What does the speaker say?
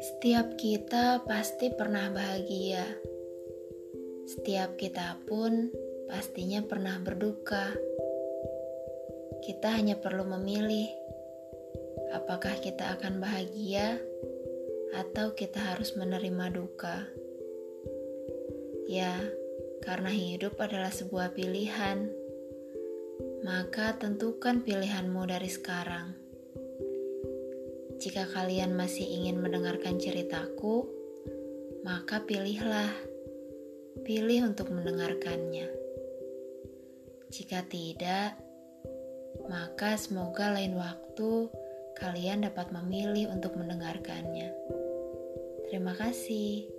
Setiap kita pasti pernah bahagia. Setiap kita pun pastinya pernah berduka. Kita hanya perlu memilih apakah kita akan bahagia atau kita harus menerima duka. Ya, karena hidup adalah sebuah pilihan maka tentukan pilihanmu dari sekarang. Jika kalian masih ingin mendengarkan ceritaku, maka pilihlah, pilih untuk mendengarkannya. Jika tidak, maka semoga lain waktu kalian dapat memilih untuk mendengarkannya. Terima kasih.